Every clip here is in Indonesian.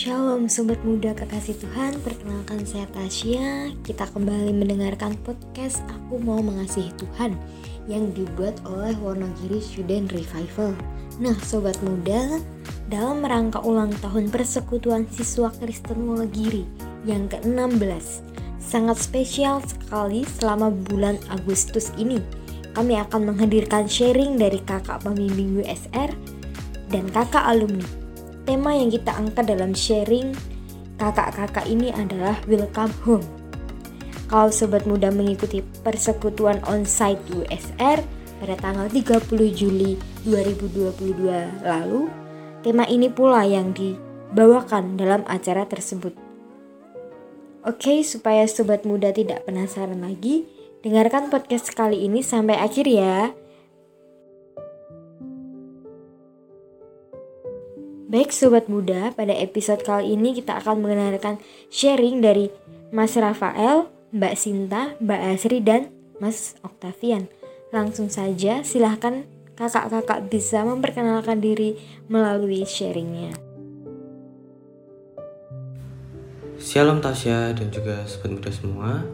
Shalom sobat muda kekasih Tuhan, perkenalkan saya Tasya. Kita kembali mendengarkan podcast Aku Mau Mengasihi Tuhan yang dibuat oleh Wonogiri Student Revival. Nah, sobat muda, dalam rangka ulang tahun persekutuan siswa Kristen Wonogiri yang ke-16, sangat spesial sekali selama bulan Agustus ini. Kami akan menghadirkan sharing dari kakak pembimbing USR dan kakak alumni Tema yang kita angkat dalam sharing kakak-kakak ini adalah Welcome Home. Kalau sobat muda mengikuti persekutuan onsite USR pada tanggal 30 Juli 2022 lalu, tema ini pula yang dibawakan dalam acara tersebut. Oke, supaya sobat muda tidak penasaran lagi, dengarkan podcast kali ini sampai akhir ya. Baik sobat muda, pada episode kali ini kita akan mengenalkan sharing dari Mas Rafael, Mbak Sinta, Mbak Asri, dan Mas Octavian. Langsung saja silahkan kakak-kakak bisa memperkenalkan diri melalui sharingnya. Shalom Tasya dan juga sobat muda semua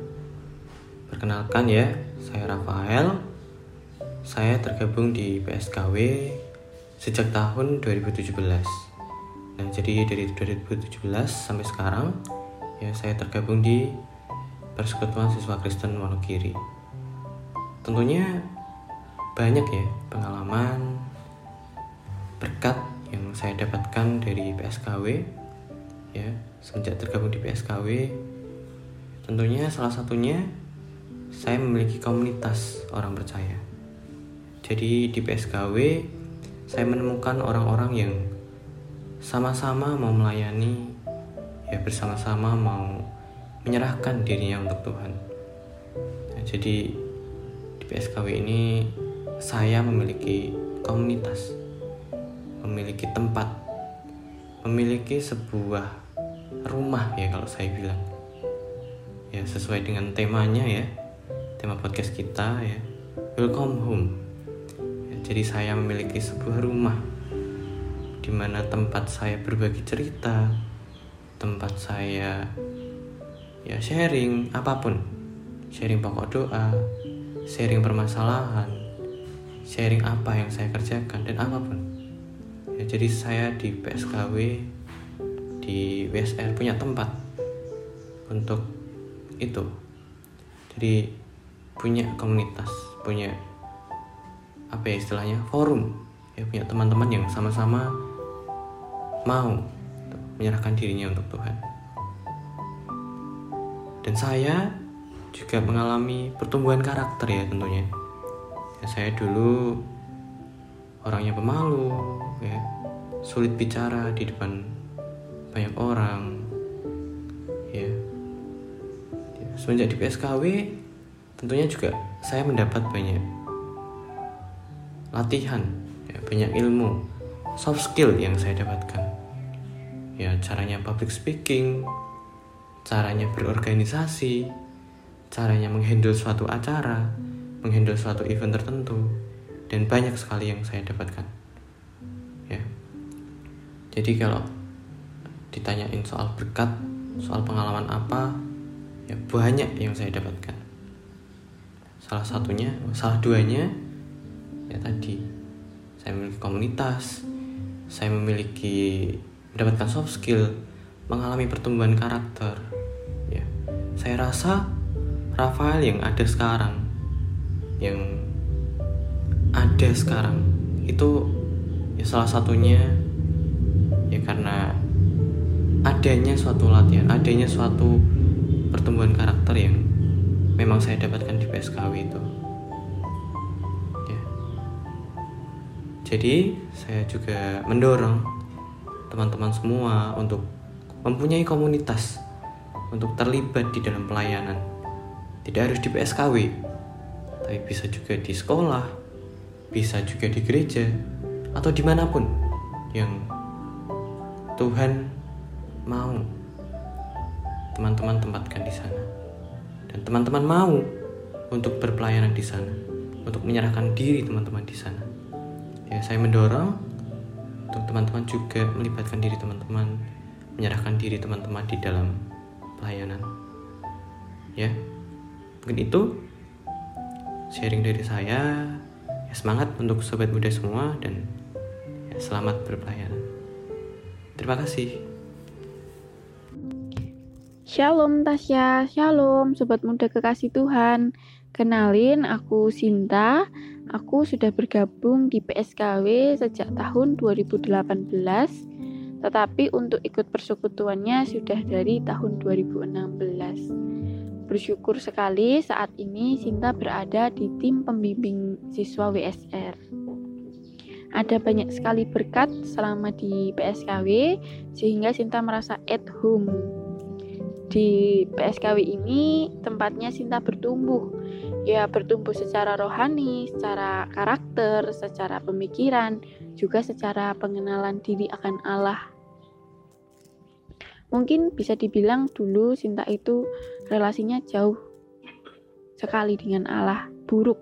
Perkenalkan ya, saya Rafael Saya tergabung di PSKW sejak tahun 2017 Nah, jadi dari 2017 sampai sekarang ya saya tergabung di Persekutuan Siswa Kristen Wonogiri. Tentunya banyak ya pengalaman berkat yang saya dapatkan dari PSKW ya sejak tergabung di PSKW tentunya salah satunya saya memiliki komunitas orang percaya jadi di PSKW saya menemukan orang-orang yang sama-sama mau melayani ya bersama-sama mau menyerahkan dirinya untuk Tuhan. Nah, jadi di PSKW ini saya memiliki komunitas memiliki tempat memiliki sebuah rumah ya kalau saya bilang. Ya sesuai dengan temanya ya tema podcast kita ya welcome home. Ya, jadi saya memiliki sebuah rumah di mana tempat saya berbagi cerita, tempat saya ya sharing apa pun, sharing pokok doa, sharing permasalahan, sharing apa yang saya kerjakan dan apa pun. Ya, jadi saya di PSKW di WSR punya tempat untuk itu. Jadi punya komunitas, punya apa ya istilahnya forum ya punya teman-teman yang sama-sama mau menyerahkan dirinya untuk Tuhan. Dan saya juga mengalami pertumbuhan karakter ya tentunya. Ya, saya dulu orangnya pemalu, ya, sulit bicara di depan banyak orang. Ya. ya semenjak di PSKW tentunya juga saya mendapat banyak latihan, ya, banyak ilmu, soft skill yang saya dapatkan ya caranya public speaking, caranya berorganisasi, caranya menghandle suatu acara, menghandle suatu event tertentu, dan banyak sekali yang saya dapatkan. Ya. Jadi kalau ditanyain soal berkat, soal pengalaman apa, ya banyak yang saya dapatkan. Salah satunya, salah duanya, ya tadi saya memiliki komunitas, saya memiliki mendapatkan soft skill, mengalami pertumbuhan karakter. Ya, saya rasa Rafael yang ada sekarang, yang ada sekarang itu ya salah satunya ya karena adanya suatu latihan, adanya suatu pertumbuhan karakter yang memang saya dapatkan di PSKW itu. Ya. Jadi saya juga mendorong teman-teman semua untuk mempunyai komunitas untuk terlibat di dalam pelayanan. Tidak harus di PSKW, tapi bisa juga di sekolah, bisa juga di gereja, atau di mana pun yang Tuhan mau teman-teman tempatkan di sana. Dan teman-teman mau untuk berpelayanan di sana, untuk menyerahkan diri teman-teman di sana. Ya, saya mendorong untuk teman-teman juga melibatkan diri teman-teman menyerahkan diri teman-teman di dalam pelayanan. Ya, mungkin itu sharing dari saya. Ya, semangat untuk sobat muda semua dan ya, selamat berpelayanan. Terima kasih. Shalom Tasya, Shalom Sobat Muda Kekasih Tuhan Kenalin, aku Sinta Aku sudah bergabung di PSKW sejak tahun 2018 Tetapi untuk ikut persekutuannya sudah dari tahun 2016 Bersyukur sekali saat ini Sinta berada di tim pembimbing siswa WSR ada banyak sekali berkat selama di PSKW sehingga Sinta merasa at home di PSKW ini tempatnya Sinta bertumbuh. Ya, bertumbuh secara rohani, secara karakter, secara pemikiran, juga secara pengenalan diri akan Allah. Mungkin bisa dibilang dulu Sinta itu relasinya jauh sekali dengan Allah, buruk,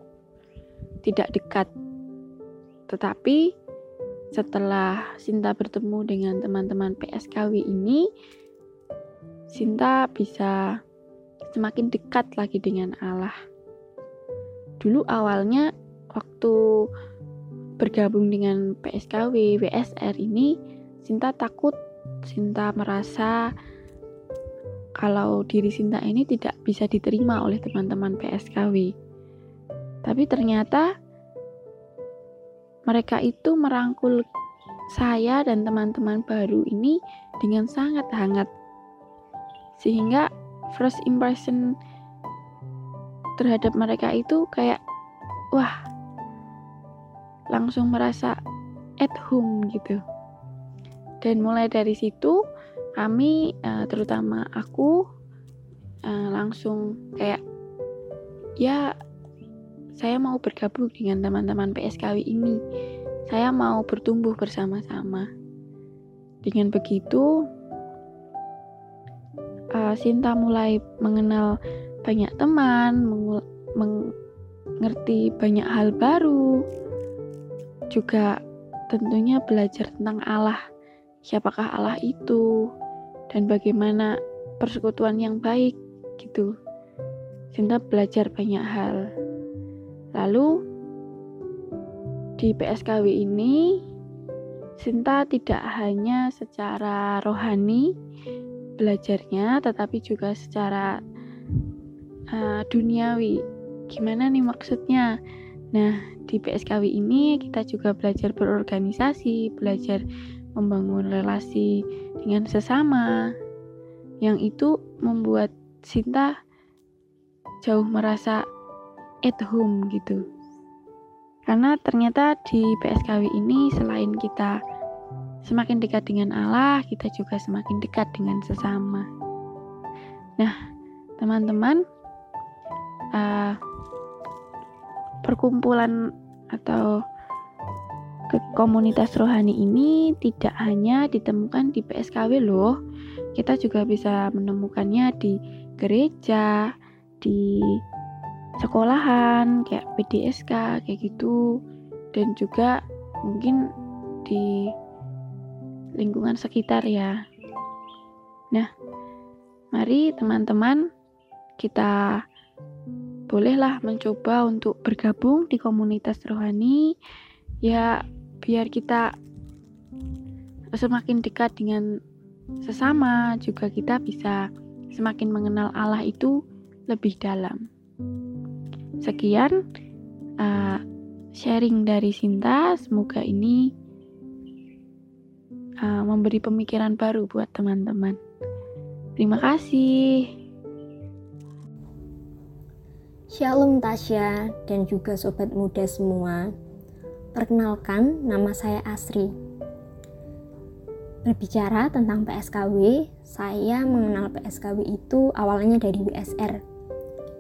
tidak dekat. Tetapi setelah Sinta bertemu dengan teman-teman PSKW ini, Sinta bisa semakin dekat lagi dengan Allah. Dulu awalnya waktu bergabung dengan PSKW, WSR ini, Sinta takut, Sinta merasa kalau diri Sinta ini tidak bisa diterima oleh teman-teman PSKW. Tapi ternyata mereka itu merangkul saya dan teman-teman baru ini dengan sangat hangat sehingga first impression terhadap mereka itu kayak wah langsung merasa at home gitu. Dan mulai dari situ kami uh, terutama aku uh, langsung kayak ya saya mau bergabung dengan teman-teman PSKW ini. Saya mau bertumbuh bersama-sama. Dengan begitu uh, Sinta mulai mengenal banyak teman, mengerti banyak hal baru, juga tentunya belajar tentang Allah, siapakah Allah itu, dan bagaimana persekutuan yang baik gitu. Sinta belajar banyak hal. Lalu di PSKW ini Sinta tidak hanya secara rohani belajarnya tetapi juga secara uh, duniawi. Gimana nih maksudnya? Nah, di PSKW ini kita juga belajar berorganisasi, belajar membangun relasi dengan sesama. Yang itu membuat Sinta jauh merasa at home gitu. Karena ternyata di PSKW ini selain kita Semakin dekat dengan Allah, kita juga semakin dekat dengan sesama. Nah, teman-teman, uh, perkumpulan atau ke komunitas rohani ini tidak hanya ditemukan di PSKW loh. Kita juga bisa menemukannya di gereja, di sekolahan kayak PDSK kayak gitu dan juga mungkin di lingkungan sekitar ya. Nah, mari teman-teman kita bolehlah mencoba untuk bergabung di komunitas rohani ya biar kita semakin dekat dengan sesama juga kita bisa semakin mengenal Allah itu lebih dalam. Sekian uh, sharing dari Sinta, semoga ini uh, memberi pemikiran baru buat teman-teman. Terima kasih. Shalom Tasya dan juga sobat muda semua. Perkenalkan, nama saya Asri. Berbicara tentang PSKW, saya mengenal PSKW itu awalnya dari WSR.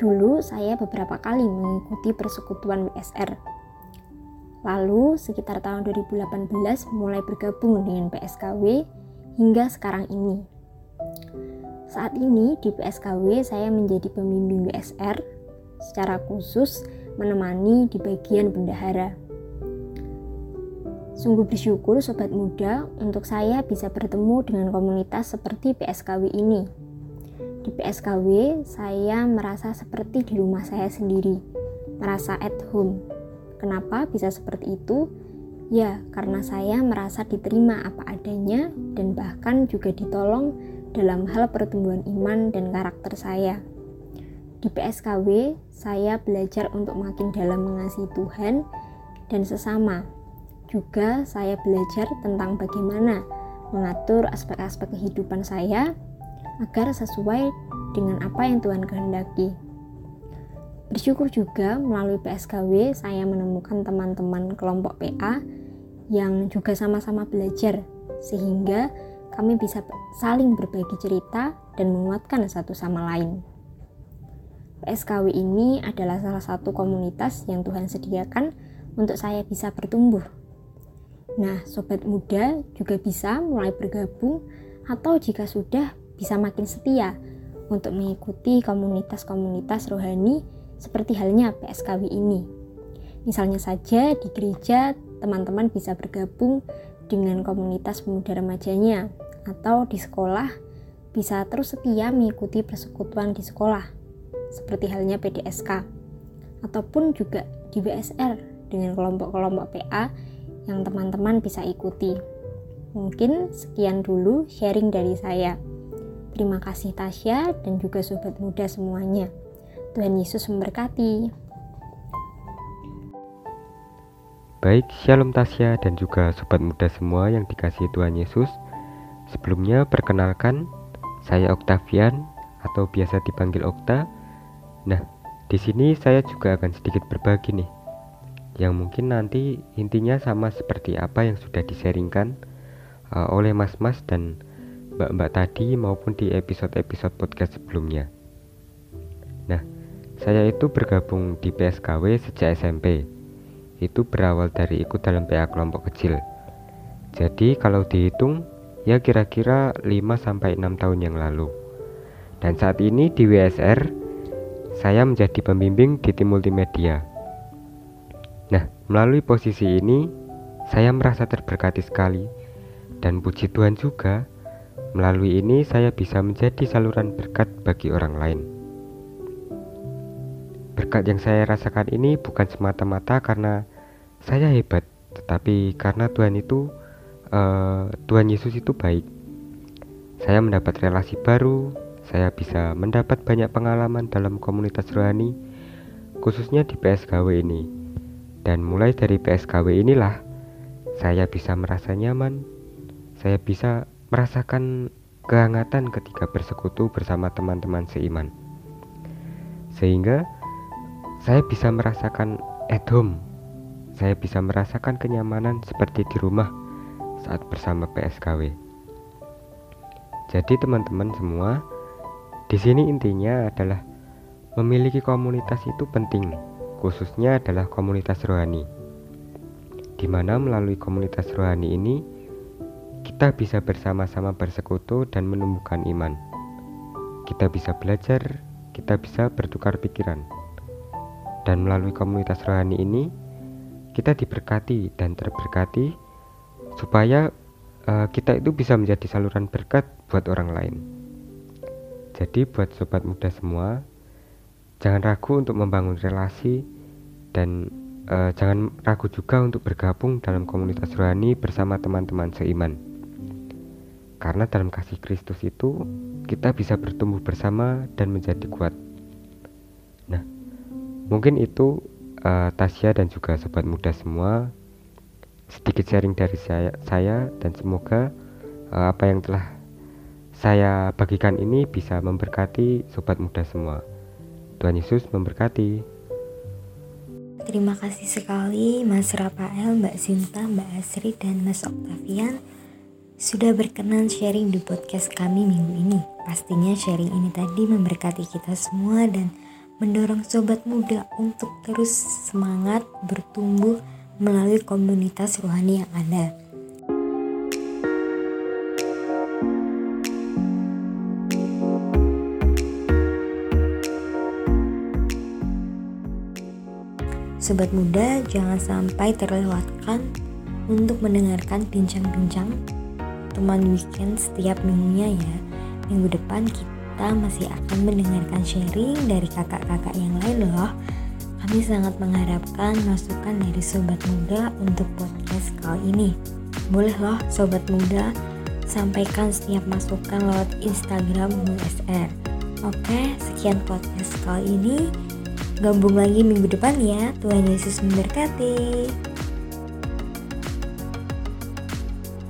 Dulu saya beberapa kali mengikuti persekutuan WSR Lalu sekitar tahun 2018 mulai bergabung dengan PSKW hingga sekarang ini. Saat ini di PSKW saya menjadi pembimbing WSR secara khusus menemani di bagian bendahara. Sungguh bersyukur sobat muda untuk saya bisa bertemu dengan komunitas seperti PSKW ini. Di PSKW, saya merasa seperti di rumah saya sendiri, merasa at home. Kenapa bisa seperti itu? Ya, karena saya merasa diterima apa adanya dan bahkan juga ditolong dalam hal pertumbuhan iman dan karakter saya. Di PSKW, saya belajar untuk makin dalam mengasihi Tuhan dan sesama. Juga saya belajar tentang bagaimana mengatur aspek-aspek kehidupan saya agar sesuai dengan apa yang Tuhan kehendaki. Bersyukur juga melalui PSKW saya menemukan teman-teman kelompok PA yang juga sama-sama belajar sehingga kami bisa saling berbagi cerita dan menguatkan satu sama lain. PSKW ini adalah salah satu komunitas yang Tuhan sediakan untuk saya bisa bertumbuh. Nah, sobat muda juga bisa mulai bergabung atau jika sudah bisa makin setia untuk mengikuti komunitas-komunitas rohani seperti halnya PSKW ini. Misalnya saja di gereja, teman-teman bisa bergabung dengan komunitas pemuda remajanya atau di sekolah bisa terus setia mengikuti persekutuan di sekolah seperti halnya PDSK ataupun juga di BSR dengan kelompok-kelompok PA yang teman-teman bisa ikuti. Mungkin sekian dulu sharing dari saya. Terima kasih Tasya dan juga sobat muda semuanya. Tuhan Yesus memberkati. Baik, Shalom Tasya dan juga sobat muda semua yang dikasih Tuhan Yesus. Sebelumnya perkenalkan, saya Octavian atau biasa dipanggil Okta. Nah, di sini saya juga akan sedikit berbagi nih. Yang mungkin nanti intinya sama seperti apa yang sudah diseringkan uh, oleh mas-mas dan mbak-mbak tadi maupun di episode-episode podcast sebelumnya. Nah, saya itu bergabung di PSKW sejak SMP. Itu berawal dari ikut dalam PA kelompok kecil. Jadi kalau dihitung ya kira-kira 5 sampai 6 tahun yang lalu. Dan saat ini di WSR saya menjadi pembimbing di tim multimedia. Nah, melalui posisi ini saya merasa terberkati sekali dan puji Tuhan juga Melalui ini saya bisa menjadi saluran berkat bagi orang lain. Berkat yang saya rasakan ini bukan semata-mata karena saya hebat, tetapi karena Tuhan itu uh, Tuhan Yesus itu baik. Saya mendapat relasi baru, saya bisa mendapat banyak pengalaman dalam komunitas rohani, khususnya di PSKW ini. Dan mulai dari PSKW inilah saya bisa merasa nyaman, saya bisa merasakan kehangatan ketika bersekutu bersama teman-teman seiman. Sehingga saya bisa merasakan at home. Saya bisa merasakan kenyamanan seperti di rumah saat bersama PSKW. Jadi teman-teman semua, di sini intinya adalah memiliki komunitas itu penting, khususnya adalah komunitas rohani. Di mana melalui komunitas rohani ini kita bisa bersama-sama bersekutu dan menumbuhkan iman. Kita bisa belajar, kita bisa bertukar pikiran. Dan melalui komunitas rohani ini, kita diberkati dan terberkati supaya uh, kita itu bisa menjadi saluran berkat buat orang lain. Jadi buat sobat muda semua, jangan ragu untuk membangun relasi dan uh, jangan ragu juga untuk bergabung dalam komunitas rohani bersama teman-teman seiman. Karena dalam kasih Kristus itu kita bisa bertumbuh bersama dan menjadi kuat. Nah, mungkin itu uh, Tasya dan juga sobat muda semua sedikit sharing dari saya, saya dan semoga uh, apa yang telah saya bagikan ini bisa memberkati sobat muda semua. Tuhan Yesus memberkati. Terima kasih sekali Mas Rafael, Mbak Sinta, Mbak Asri, dan Mas Octavian sudah berkenan sharing di podcast kami minggu ini. Pastinya sharing ini tadi memberkati kita semua dan mendorong sobat muda untuk terus semangat bertumbuh melalui komunitas rohani yang ada. Sobat muda, jangan sampai terlewatkan untuk mendengarkan bincang-bincang teman weekend setiap minggunya ya. Minggu depan kita masih akan mendengarkan sharing dari kakak-kakak yang lain loh. Kami sangat mengharapkan masukan dari sobat muda untuk podcast kali ini. Boleh loh sobat muda sampaikan setiap masukan lewat Instagram USR. Oke, sekian podcast kali ini. Gabung lagi minggu depan ya. Tuhan Yesus memberkati.